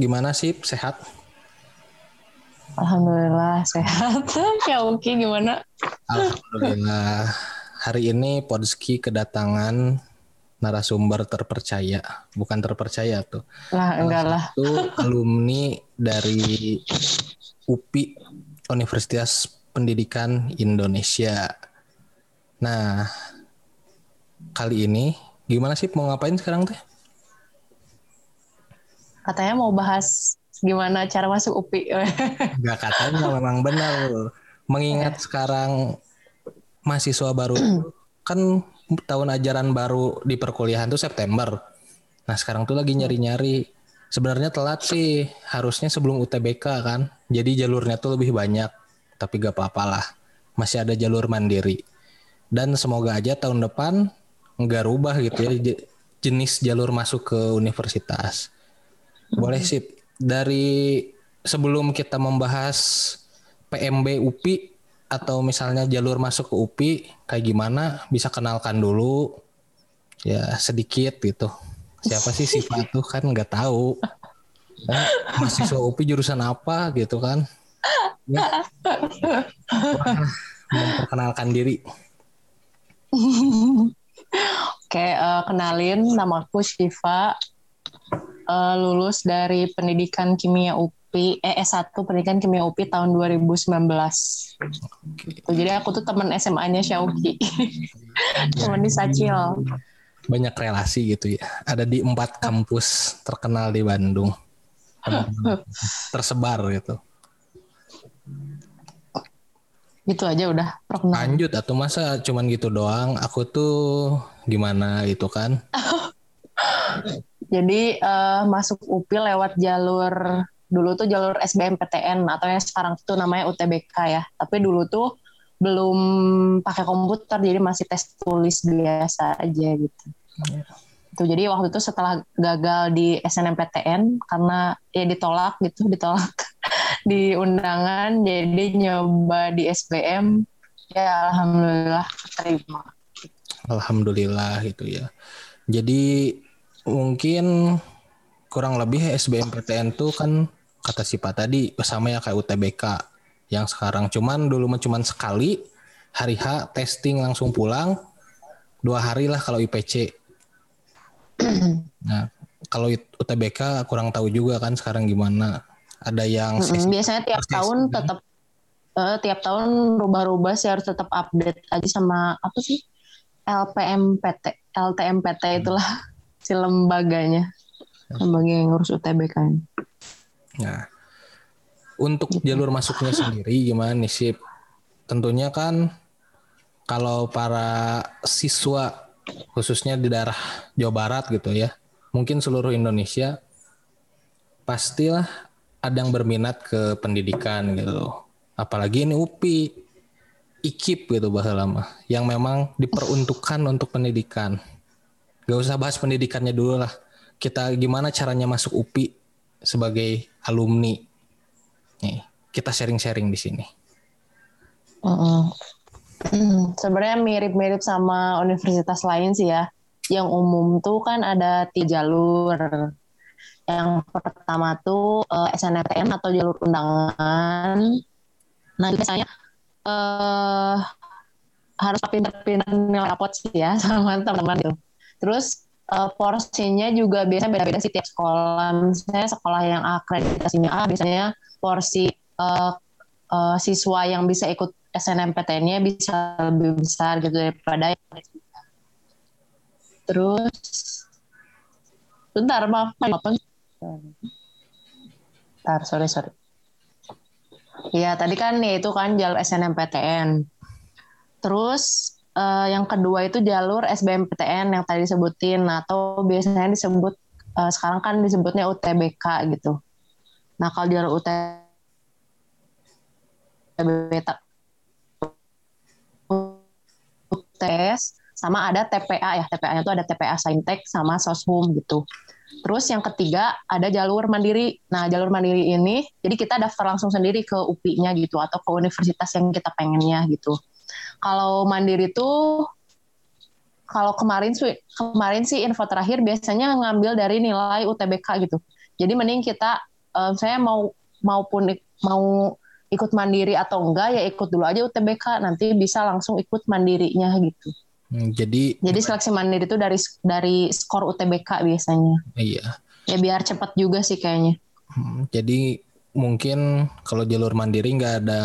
gimana sih sehat? Alhamdulillah sehat. Syauki gimana? Alhamdulillah. Hari ini Podski kedatangan narasumber terpercaya, bukan terpercaya tuh. Lah enggak lah. Itu alumni dari UPI Universitas Pendidikan Indonesia. Nah, kali ini gimana sih mau ngapain sekarang teh? Katanya mau bahas gimana cara masuk UPI. Gak katanya memang benar. Mengingat sekarang mahasiswa baru kan tahun ajaran baru di perkuliahan tuh September. Nah sekarang tuh lagi nyari-nyari. Sebenarnya telat sih. Harusnya sebelum UTBK kan. Jadi jalurnya tuh lebih banyak. Tapi gak apa-apa lah. Masih ada jalur mandiri. Dan semoga aja tahun depan nggak rubah gitu ya jenis jalur masuk ke universitas. Boleh sih dari sebelum kita membahas PMB UPI atau misalnya jalur masuk ke UPI kayak gimana bisa kenalkan dulu ya sedikit gitu. Siapa sih Siva tuh kan nggak tahu. Kan mahasiswa UPI jurusan apa gitu kan. Ya. Memperkenalkan diri. Oke, uh, kenalin nama aku Shiva. Uh, lulus dari Pendidikan Kimia UPI, eh S1 Pendidikan Kimia UPI tahun 2019. Gitu. Jadi aku tuh teman SMA-nya Syauki. teman di Sacil. Banyak relasi gitu ya. Ada di empat kampus terkenal di Bandung. Tersebar gitu. Gitu aja udah perkenalan. Lanjut atau masa cuman gitu doang? Aku tuh gimana gitu kan? Jadi uh, masuk UPI lewat jalur dulu tuh jalur SBMPTN atau yang sekarang itu namanya UTBK ya. Tapi dulu tuh belum pakai komputer jadi masih tes tulis biasa aja gitu. Yeah. Tuh, jadi waktu itu setelah gagal di SNMPTN karena ya ditolak gitu, ditolak di undangan jadi nyoba di SBM ya alhamdulillah terima. Alhamdulillah gitu ya. Jadi mungkin kurang lebih SBMPTN tuh kan kata si Pak tadi sama ya kayak UTBK yang sekarang. Cuman dulu mah cuman sekali hari H testing langsung pulang dua hari lah kalau IPC nah kalau UTBK kurang tahu juga kan sekarang gimana. Ada yang mm -hmm. biasanya tiap tahun tetap uh, tiap tahun rubah-rubah sih harus tetap update aja sama apa sih? LPMPT LTMPT itulah si lembaganya. Lembaga yang ngurus UTBK nah untuk gitu. jalur masuknya sendiri gimana nih sih tentunya kan kalau para siswa khususnya di daerah Jawa Barat gitu ya mungkin seluruh Indonesia pastilah ada yang berminat ke pendidikan gitu. Apalagi ini UPI IKIP gitu bahasa lama yang memang diperuntukkan untuk pendidikan Gak usah bahas pendidikannya dulu lah. Kita gimana caranya masuk UPI sebagai alumni. Nih, kita sharing-sharing di sini. Mm -mm. Sebenarnya mirip-mirip sama universitas lain sih ya. Yang umum tuh kan ada tiga jalur. Yang pertama tuh uh, eh, SNMPTN atau jalur undangan. Nah biasanya uh, harus pindah-pindah nilai rapot sih ya sama teman-teman gitu. Terus uh, porsinya juga biasanya beda-beda sih tiap sekolah. Misalnya sekolah yang akreditasinya A biasanya porsi uh, uh, siswa yang bisa ikut SNMPTN-nya bisa lebih besar gitu daripada yang Terus bentar maaf apa? Bentar, sorry sorry. Ya tadi kan ya itu kan jalur SNMPTN. Terus uh, yang kedua itu jalur SBMPTN yang tadi disebutin atau biasanya disebut uh, sekarang kan disebutnya UTBK gitu. Nah kalau jalur UTBK UTS sama ada TPA ya TPA-nya itu ada TPA Saintek sama Soshum gitu. Terus yang ketiga ada jalur mandiri. Nah jalur mandiri ini jadi kita daftar langsung sendiri ke UPI-nya gitu atau ke universitas yang kita pengennya gitu. Kalau mandiri tuh kalau kemarin sih kemarin sih info terakhir biasanya ngambil dari nilai UTBK gitu. Jadi mending kita uh, saya mau maupun mau ikut mandiri atau enggak ya ikut dulu aja UTBK nanti bisa langsung ikut mandirinya gitu. Hmm, jadi jadi seleksi mandiri itu dari dari skor UTBK biasanya. Iya. Ya biar cepat juga sih kayaknya. Hmm, jadi mungkin kalau jalur mandiri nggak ada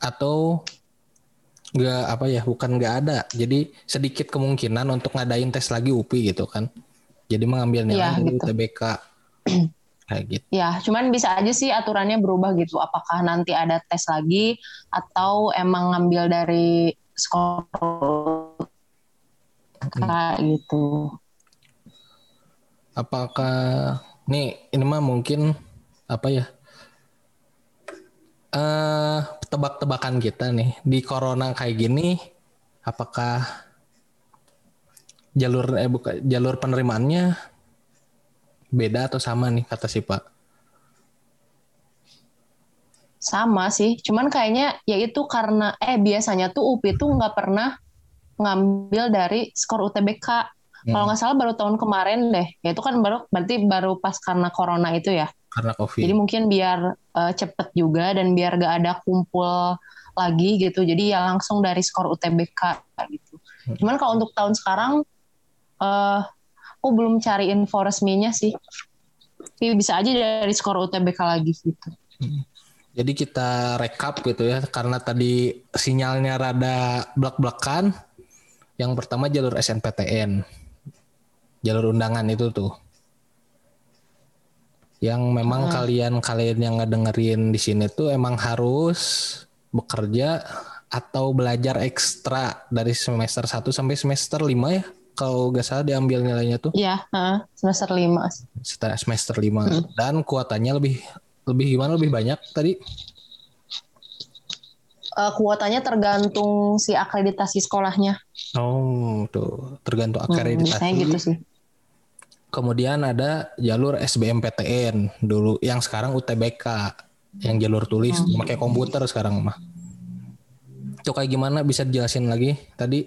atau nggak apa ya bukan nggak ada. Jadi sedikit kemungkinan untuk ngadain tes lagi UPI gitu kan. Jadi mengambil nilai ya, gitu. UTBK kayak gitu. Ya cuman bisa aja sih aturannya berubah gitu. Apakah nanti ada tes lagi atau emang ngambil dari skor hmm. gitu. Apakah nih ini mah mungkin apa ya uh, tebak-tebakan kita nih di corona kayak gini apakah jalur eh buka jalur penerimaannya beda atau sama nih kata si Pak? Sama sih, cuman kayaknya ya itu karena eh biasanya tuh UPI tuh nggak pernah ngambil dari skor UTBK. Hmm. Kalau nggak salah baru tahun kemarin deh. Ya itu kan baru berarti baru pas karena corona itu ya karena covid jadi mungkin biar uh, cepet juga dan biar gak ada kumpul lagi gitu. Jadi ya langsung dari skor UTBK gitu. Cuman kalau untuk tahun sekarang uh, aku belum cari info resminya sih. Tapi bisa aja dari skor UTBK lagi gitu. Hmm. jadi kita rekap gitu ya karena tadi sinyalnya rada blak-blakan. Yang pertama jalur SNPTN jalur undangan itu tuh yang memang hmm. kalian kalian yang ngedengerin di sini tuh emang harus bekerja atau belajar ekstra dari semester 1 sampai semester 5 ya kalau gak salah diambil nilainya tuh. Iya uh, semester 5 semester 5 hmm. dan kuotanya lebih lebih gimana? Lebih banyak tadi? Uh, kuotanya tergantung si akreditasi sekolahnya. Oh tuh. Tergantung hmm, akreditasi. hmm, gitu sih Kemudian ada jalur SBMPTN dulu yang sekarang UTBK yang jalur tulis hmm. pakai komputer sekarang mah. Itu kayak gimana bisa dijelasin lagi tadi?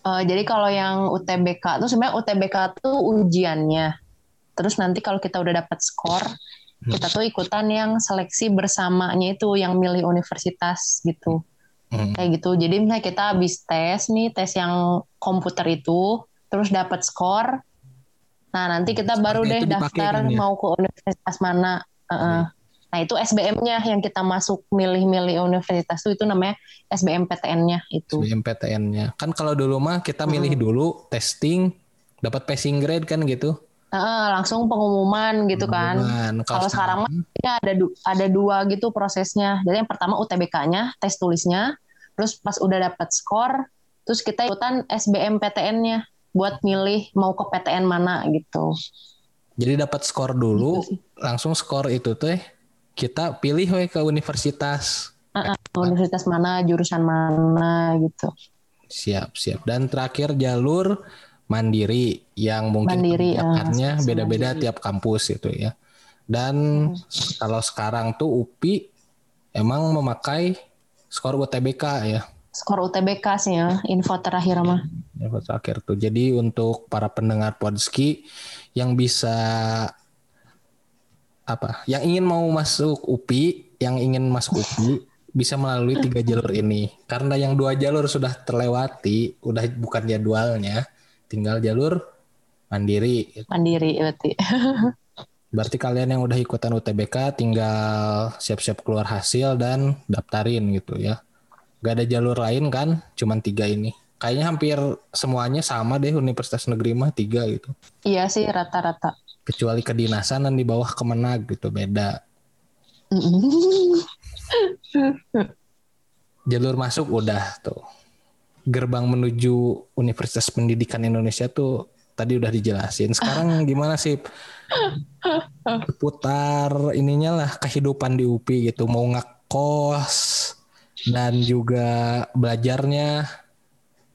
Uh, jadi kalau yang UTBK tuh sebenarnya UTBK tuh ujiannya. Terus nanti kalau kita udah dapat skor, hmm. kita tuh ikutan yang seleksi bersamanya itu yang milih universitas gitu. Hmm. Kayak gitu. Jadi misalnya kita habis tes nih, tes yang komputer itu, terus dapat skor. Nah, nanti kita Seperti baru deh daftar kan, ya? mau ke universitas mana. Uh, nah, itu SBM-nya yang kita masuk milih-milih universitas itu itu namanya SBMPTN-nya itu. SBMPTN-nya. Kan kalau dulu mah kita milih hmm. dulu testing dapat passing grade kan gitu. Uh, langsung pengumuman gitu kan. pengumuman. kan. Kalau sekarang mah ya ada du ada dua gitu prosesnya. Jadi yang pertama UTBK-nya, tes tulisnya, terus pas udah dapat skor, terus kita ikutan SBMPTN-nya buat milih mau ke PTN mana gitu. Jadi dapat skor dulu, gitu langsung skor itu tuh kita pilih we ke universitas. Uh, uh, universitas mana, jurusan mana gitu. Siap, siap. Dan terakhir jalur mandiri yang mungkin mandiri, uh, beda-beda tiap kampus itu ya. Dan hmm. kalau sekarang tuh UPI emang memakai skor UTBK ya skor UTBK sih ya info terakhir mah. Info terakhir tuh. Jadi untuk para pendengar Podski yang bisa apa yang ingin mau masuk UPI yang ingin masuk UPI bisa melalui tiga jalur ini. Karena yang dua jalur sudah terlewati udah bukan jadwalnya tinggal jalur mandiri. Mandiri berarti. Berarti kalian yang udah ikutan UTBK tinggal siap-siap keluar hasil dan daftarin gitu ya Gak ada jalur lain kan, cuman tiga ini. Kayaknya hampir semuanya sama deh Universitas Negeri mah tiga gitu. Iya sih rata-rata. Kecuali kedinasan dan di bawah Kemenag gitu beda. jalur masuk udah tuh. Gerbang menuju Universitas Pendidikan Indonesia tuh tadi udah dijelasin. Sekarang gimana sih? Putar ininya lah kehidupan di UPI gitu. Mau ngekos, dan juga belajarnya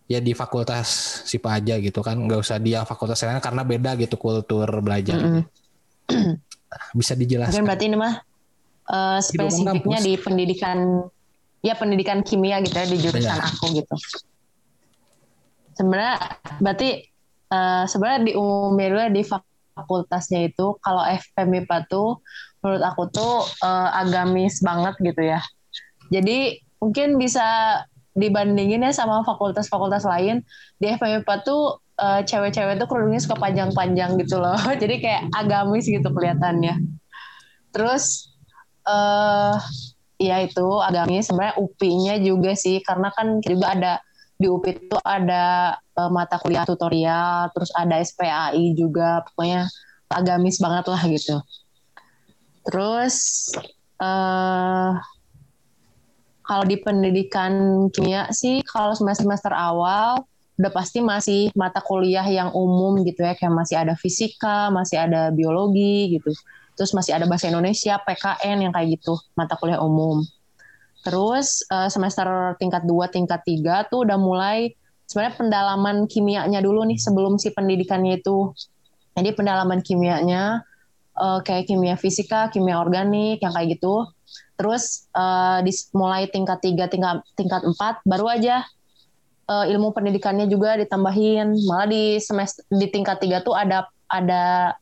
ya di fakultas SIPA aja gitu kan nggak usah dia fakultas lain karena beda gitu kultur belajar mm -hmm. bisa dijelaskan Mungkin berarti ini mah uh, spesifiknya di pendidikan ya pendidikan kimia gitu ya di jurusan ya. aku gitu sebenarnya berarti uh, sebenarnya di umum di fakultasnya itu kalau FPMIPA tuh menurut aku tuh uh, agamis banget gitu ya. Jadi mungkin bisa dibandingin ya sama fakultas-fakultas lain di FPMIPA tuh uh, cewek-cewek tuh kerudungnya suka panjang-panjang gitu loh. Jadi kayak agamis gitu kelihatannya. Terus uh, ya itu agamis sebenarnya UPI-nya juga sih karena kan juga ada di UPI itu ada uh, mata kuliah tutorial, terus ada SPAI juga, pokoknya agamis banget lah gitu. Terus uh, kalau di pendidikan kimia sih kalau semester-semester awal udah pasti masih mata kuliah yang umum gitu ya kayak masih ada fisika, masih ada biologi gitu. Terus masih ada bahasa Indonesia, PKN yang kayak gitu, mata kuliah umum. Terus uh, semester tingkat 2, tingkat 3 tuh udah mulai sebenarnya pendalaman kimianya dulu nih sebelum si pendidikannya itu. Jadi pendalaman kimianya uh, kayak kimia fisika, kimia organik yang kayak gitu. Terus uh, di, mulai tingkat 3, tingkat tingkat 4 baru aja uh, ilmu pendidikannya juga ditambahin. Malah di semester di tingkat 3 tuh ada ada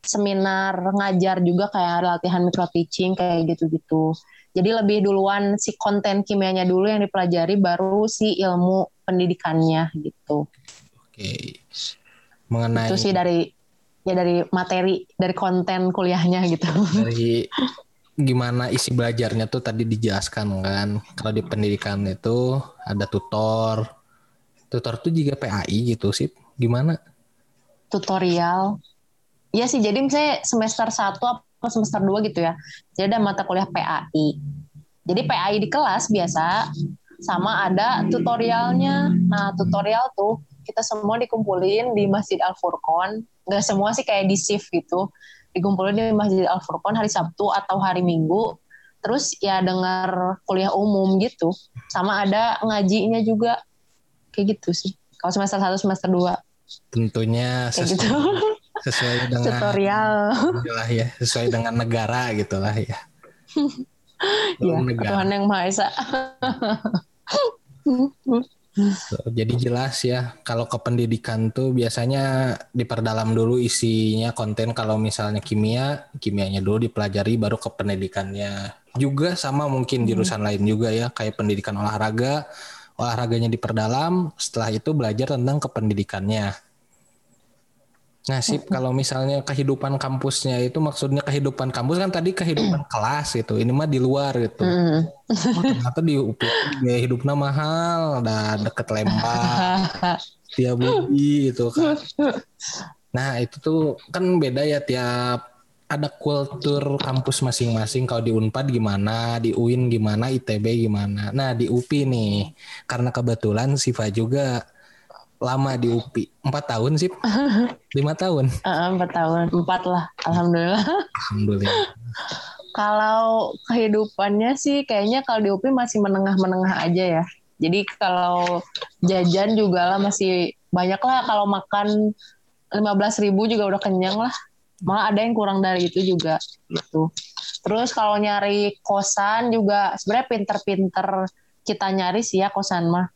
seminar ngajar juga kayak latihan micro teaching kayak gitu-gitu. Jadi lebih duluan si konten kimianya dulu yang dipelajari baru si ilmu pendidikannya gitu. Oke. Mengenai itu sih dari ya dari materi dari konten kuliahnya gitu. Dari gimana isi belajarnya tuh tadi dijelaskan kan. Kalau di pendidikan itu ada tutor. Tutor tuh juga PAI gitu sih. Gimana? Tutorial. Iya sih, jadi misalnya semester 1 apa semester 2 gitu ya. Jadi ada mata kuliah PAI. Jadi PAI di kelas biasa sama ada tutorialnya. Nah, tutorial tuh kita semua dikumpulin di Masjid Al Furqon. Gak semua sih kayak di shift gitu. Dikumpulin di Masjid Al Furqon hari Sabtu atau hari Minggu. Terus ya dengar kuliah umum gitu. Sama ada ngajinya juga. Kayak gitu sih. Kalau semester satu semester dua. Tentunya sesuai, gitu. sesuai dengan tutorial. lah ya sesuai dengan negara gitulah ya. Ya Tuhan yang Maha Esa jadi jelas ya kalau ke pendidikan tuh biasanya diperdalam dulu isinya konten kalau misalnya kimia, kimianya dulu dipelajari baru ke pendidikannya. Juga sama mungkin hmm. jurusan hmm. lain juga ya kayak pendidikan olahraga, olahraganya diperdalam, setelah itu belajar tentang kependidikannya. Sih kalau misalnya kehidupan kampusnya itu maksudnya kehidupan kampus kan tadi kehidupan kelas gitu. Ini mah di luar gitu. Oh, ternyata di UPI biaya hidupnya mahal, ada deket Lembang, tiap Budi itu kan. Nah itu tuh kan beda ya tiap ada kultur kampus masing-masing. Kalau di Unpad gimana, di UIN gimana, ITB gimana. Nah di UPI nih, karena kebetulan Siva juga lama di UPI? Empat tahun sih? Lima tahun? Empat tahun, empat lah. Alhamdulillah. Alhamdulillah. kalau kehidupannya sih kayaknya kalau di UPI masih menengah-menengah aja ya. Jadi kalau jajan juga lah masih banyak lah kalau makan lima belas ribu juga udah kenyang lah. Malah ada yang kurang dari itu juga gitu. Terus kalau nyari kosan juga sebenarnya pinter-pinter kita nyari sih ya kosan mah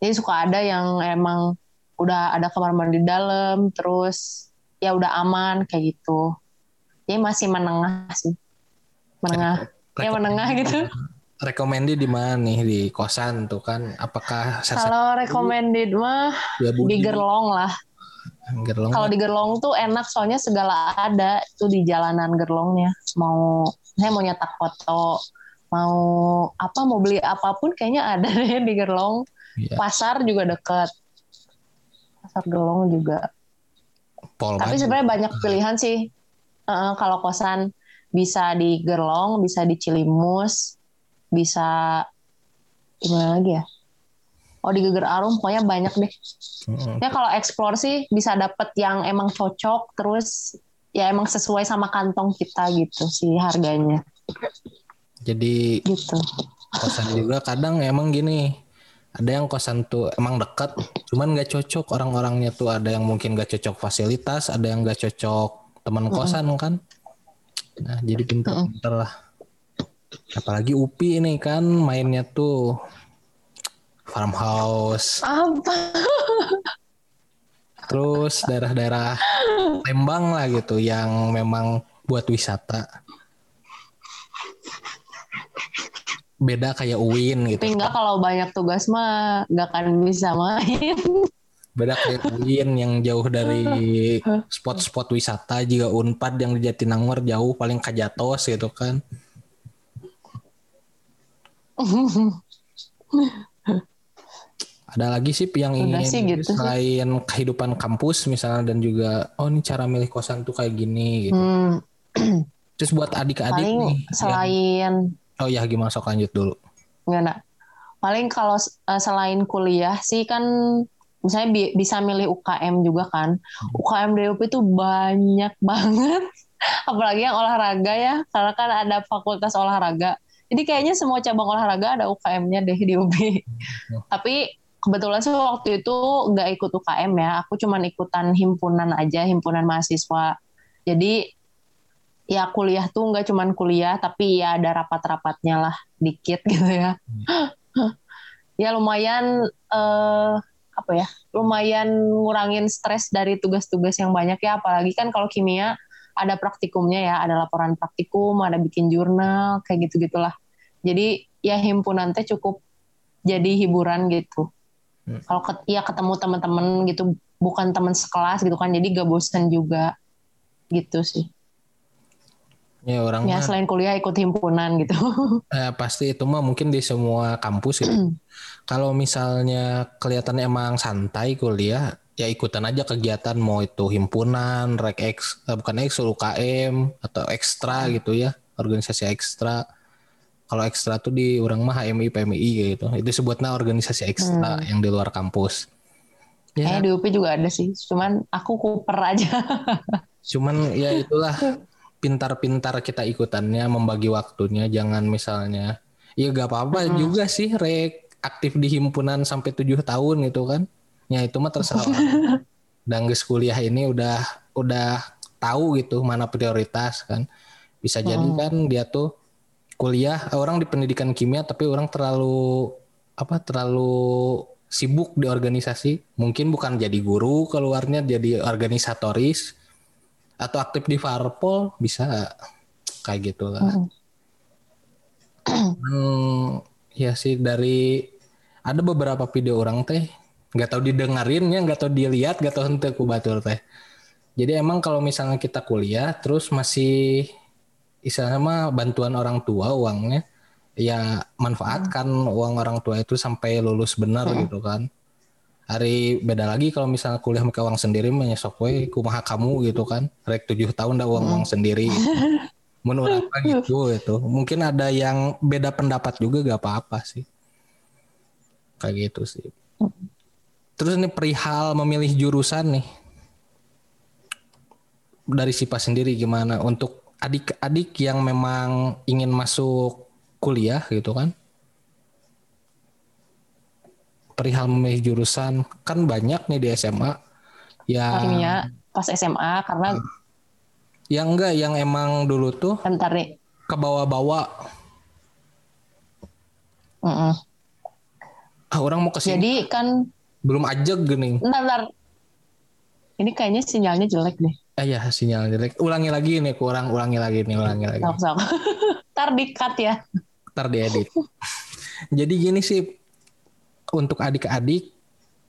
jadi suka ada yang emang udah ada kamar mandi dalam terus ya udah aman kayak gitu. Jadi masih menengah sih. Menengah. Ya menengah gitu. Recommended di mana nih? Di kosan tuh kan. Apakah kalau recommended mah ya, di Gerlong lah. Gerlong kalau di Gerlong tuh enak soalnya segala ada. Itu di jalanan Gerlongnya. Mau saya mau nyetak foto mau apa mau beli apa pun kayaknya ada deh di Gerlong Yeah. Pasar juga dekat. Pasar Gelong juga. Pol Tapi sebenarnya banyak pilihan sih. Uh, kalau kosan bisa di Gerlong, bisa di Cilimus, bisa gimana lagi ya? Oh di Geger Arum, pokoknya banyak deh. Ya kalau eksplor sih bisa dapet yang emang cocok, terus ya emang sesuai sama kantong kita gitu sih harganya. Jadi gitu. kosan juga kadang emang gini, ada yang kosan tuh emang dekat cuman nggak cocok. Orang-orangnya tuh ada yang mungkin nggak cocok fasilitas ada yang nggak cocok teman kosan kan. Nah jadi pinter-pinter lah. Apalagi UPI ini kan mainnya tuh farmhouse. Apa? Terus daerah-daerah Lembang lah gitu yang memang buat wisata beda kayak UIN gitu Tapi enggak kalau banyak tugas mah nggak akan bisa main. beda kayak UIN yang jauh dari spot-spot wisata juga Unpad yang di Jatinangor jauh paling kajatos gitu kan ada lagi sih yang ingin sih gitu sih. selain kehidupan kampus misalnya dan juga oh ini cara milih kosan tuh kayak gini gitu Hmm, terus buat adik-adik nih selain yang- oh ya gimana sok lanjut dulu Enggak, nak. Paling kalau eh, selain kuliah sih kan misalnya bi- bisa milih UKM juga kan. UKM DUP itu banyak banget. Apalagi yang olahraga ya, karena kan ada fakultas olahraga. Jadi kayaknya semua cabang olahraga ada UKM-nya deh di UB. Tapi kebetulan sih waktu itu nggak ikut UKM ya. Aku cuman ikutan himpunan aja, himpunan mahasiswa. Jadi ya kuliah tuh nggak cuman kuliah, tapi ya ada rapat-rapatnya lah dikit gitu ya. ya lumayan eh, apa ya? Lumayan ngurangin stres dari tugas-tugas yang banyak ya. Apalagi kan kalau kimia ada praktikumnya ya, ada laporan praktikum, ada bikin jurnal, kayak gitu-gitulah. Jadi ya himpunan teh cukup jadi hiburan gitu. Hmm. Kalau ket- ya ketemu teman-teman gitu, bukan teman sekelas gitu kan, jadi gak bosan juga gitu sih. Ya orang Ya selain kuliah ikut himpunan gitu. eh, pasti itu mah mungkin di semua kampus gitu. Kalau misalnya kelihatan emang santai kuliah ya ikutan aja kegiatan mau itu himpunan rek X eh, bukan X UKM atau ekstra gitu ya organisasi ekstra. Kalau ekstra tuh di orang mah HMI PMI gitu. Itu sebutnya organisasi ekstra yang di luar kampus. Eh ya di UP juga ada sih, cuman aku kuper aja. cuman ya itulah pintar-pintar kita ikutannya membagi waktunya jangan misalnya ya gak apa-apa juga sih rek aktif di himpunan sampai tujuh tahun gitu kan. Ya itu mah terserah dan geus kuliah ini udah udah tahu gitu mana prioritas kan. Bisa jadi kan dia tuh kuliah orang di pendidikan kimia tapi orang terlalu apa terlalu sibuk di organisasi. Mungkin bukan jadi guru keluarnya jadi organisatoris atau aktif di Farpol bisa. Kayak gitulah Mm. Hmm, ya sih dari ada beberapa video orang teh nggak tahu didengerinnya nggak tahu dilihat nggak tahu henteu ku batur teh. Jadi emang kalau misalnya kita kuliah terus masih istilahnya mah bantuan orang tua uangnya ya manfaatkan uang orang tua itu sampai lulus benar gitu kan hari beda lagi kalau misalnya kuliah mereka uang sendiri menyesok we kumaha kamu gitu kan. Rek tujuh tahun dah uang uang sendiri menurut apa gitu itu mungkin ada yang beda pendapat juga gak apa-apa sih. Kayak gitu sih. Terus ini perihal memilih jurusan nih. Dari Sipa sendiri gimana? Untuk adik-adik yang memang ingin masuk kuliah gitu kan perihal memilih jurusan kan banyak nih di SMA yang Kimia pas SMA karena yang enggak yang emang dulu tuh bentar nih. ke bawah-bawah Mm-mm. ah, orang mau ke sini Jadi kan belum aja gini bentar, bentar. Ini kayaknya sinyalnya jelek deh. eh ya sinyal jelek ulangi lagi nih kurang ulangi lagi nih ulangi lagi Sok sok. Ntar di cut ya. ntar diedit jadi gini sih untuk adik-adik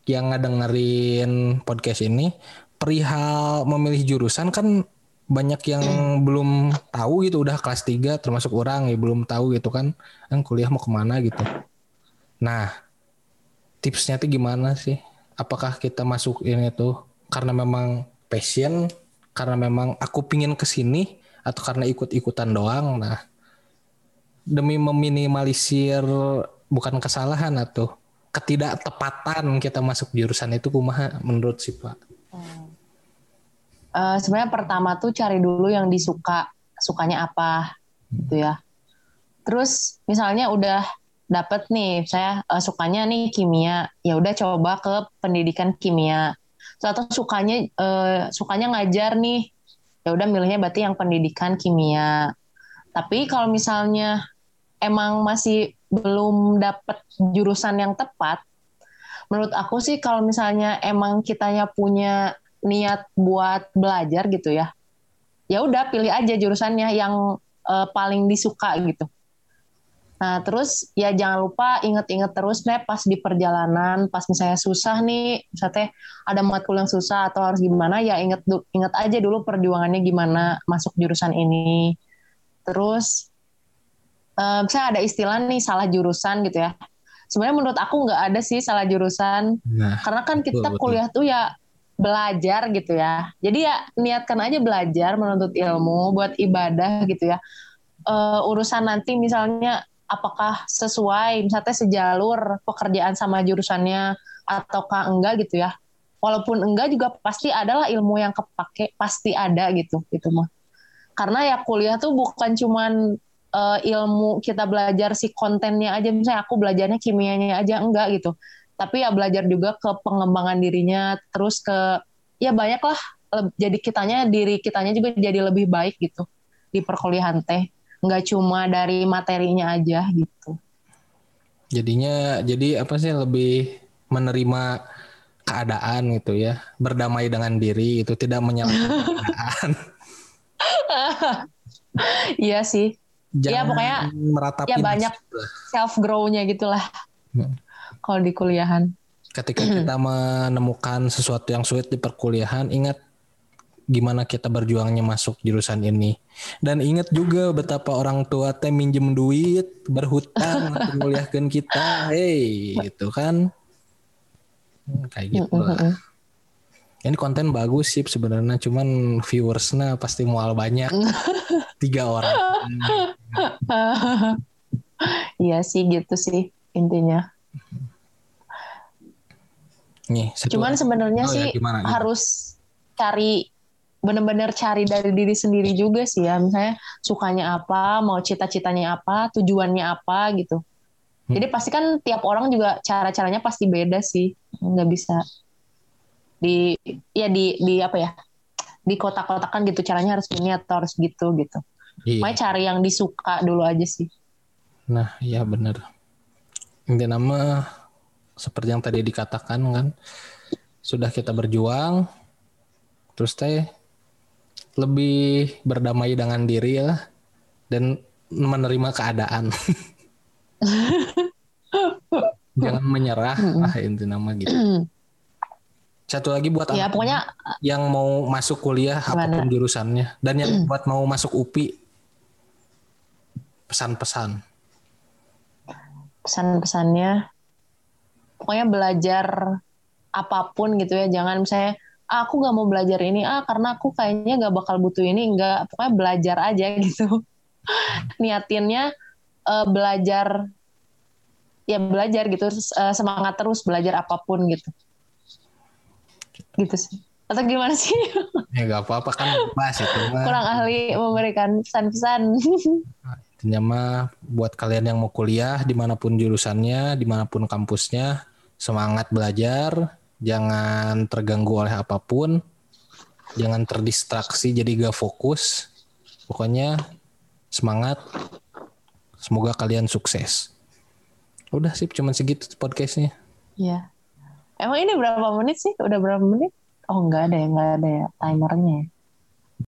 yang ngedengerin podcast ini perihal memilih jurusan kan banyak yang belum tahu gitu udah kelas 3 termasuk orang ya belum tahu gitu kan kan kuliah mau ke mana? gitu. Nah tipsnya tuh gimana sih? Apakah kita masuk ini tuh karena memang passion karena memang aku pingin ke sini atau karena ikut-ikutan doang? Nah demi meminimalisir bukan kesalahan atau ketidaktepatan kita masuk jurusan itu kumaha menurut si Pak Eh, sebenarnya pertama tuh cari dulu yang disuka, sukanya apa gitu ya. Terus misalnya udah dapet nih, saya eh, sukanya nih kimia, ya udah coba ke pendidikan kimia. Terus Atau sukanya eh, sukanya ngajar nih, ya udah milihnya berarti yang pendidikan kimia. Tapi kalau misalnya emang masih belum dapet jurusan yang tepat, menurut aku sih kalau misalnya emang kitanya punya niat buat belajar gitu ya, ya udah pilih aja jurusannya yang uh, paling disuka gitu. Nah, terus ya jangan lupa inget-inget terus nih pas di perjalanan, pas misalnya susah nih, misalnya ada matkul yang susah atau harus gimana, ya inget inget aja dulu perjuangannya gimana masuk jurusan ini. Terus uh, misalnya ada istilah nih salah jurusan gitu ya. Sebenarnya menurut aku nggak ada sih salah jurusan, nah, karena kan kita betul, kuliah tuh ya belajar gitu ya. Jadi ya niatkan aja belajar menuntut ilmu buat ibadah gitu ya. Uh, urusan nanti misalnya apakah sesuai misalnya sejalur pekerjaan sama jurusannya ataukah enggak gitu ya walaupun enggak juga pasti adalah ilmu yang kepake pasti ada gitu gitu mah karena ya kuliah tuh bukan cuman uh, ilmu kita belajar si kontennya aja misalnya aku belajarnya kimianya aja enggak gitu tapi ya belajar juga ke pengembangan dirinya terus ke ya banyak lah jadi kitanya diri kitanya juga jadi lebih baik gitu di perkuliahan teh nggak cuma dari materinya aja gitu. Jadinya jadi apa sih lebih menerima keadaan gitu ya, berdamai dengan diri itu tidak menyalahkan keadaan. iya sih. Iya pokoknya meratapi ya banyak self grow-nya gitulah. Hmm. Kalau di kuliahan. Ketika kita menemukan sesuatu yang sulit di perkuliahan, ingat gimana kita berjuangnya masuk jurusan ini. Dan ingat juga betapa orang tua teh minjem duit, berhutang menguliahkan kita. Hey, itu kan. Hmm, kayak gitu lah. Ini konten bagus sih sebenarnya, cuman viewersnya pasti mual banyak. Tiga orang. Iya sih gitu sih intinya. Nih, cuman sebenarnya oh, ya, sih gimana, gimana? harus cari benar-benar cari dari diri sendiri juga sih ya misalnya sukanya apa mau cita-citanya apa tujuannya apa gitu hmm. jadi pasti kan tiap orang juga cara-caranya pasti beda sih nggak bisa di ya di di apa ya di kotak-kotakan gitu caranya harus ini atau harus gitu gitu iya. Makanya cari yang disuka dulu aja sih nah iya benar ini nama seperti yang tadi dikatakan kan sudah kita berjuang terus teh lebih berdamai dengan diri ya dan menerima keadaan. Jangan menyerah, ah itu nama gitu. Satu lagi buat ya, pokoknya yang mau masuk kuliah gimana? apa pun jurusannya dan yang buat mau masuk UPI pesan-pesan. Pesan-pesannya pokoknya belajar apa pun gitu ya, jangan misalnya ah, aku nggak mau belajar ini. Ah karena aku kayaknya nggak bakal butuh ini. Nggak pokoknya belajar aja gitu. Niatinnya uh, belajar ya belajar gitu. Uh, semangat terus belajar apa pun gitu. Gitu sih. Atau gimana sih? Ya nggak apa-apa kan mas itu kurang ahli memberikan pesan-pesan intinya mah buat kalian yang mau kuliah di mana pun jurusannya di mana pun kampusnya semangat belajar jangan terganggu oleh apa pun jangan terdistraksi jadi gak fokus pokoknya semangat semoga kalian sukses udah sih cuman segitu podcastnya Iya. Emang ini berapa menit sih? Udah berapa menit? Oh enggak ada ya, enggak ada ya timernya. Ya?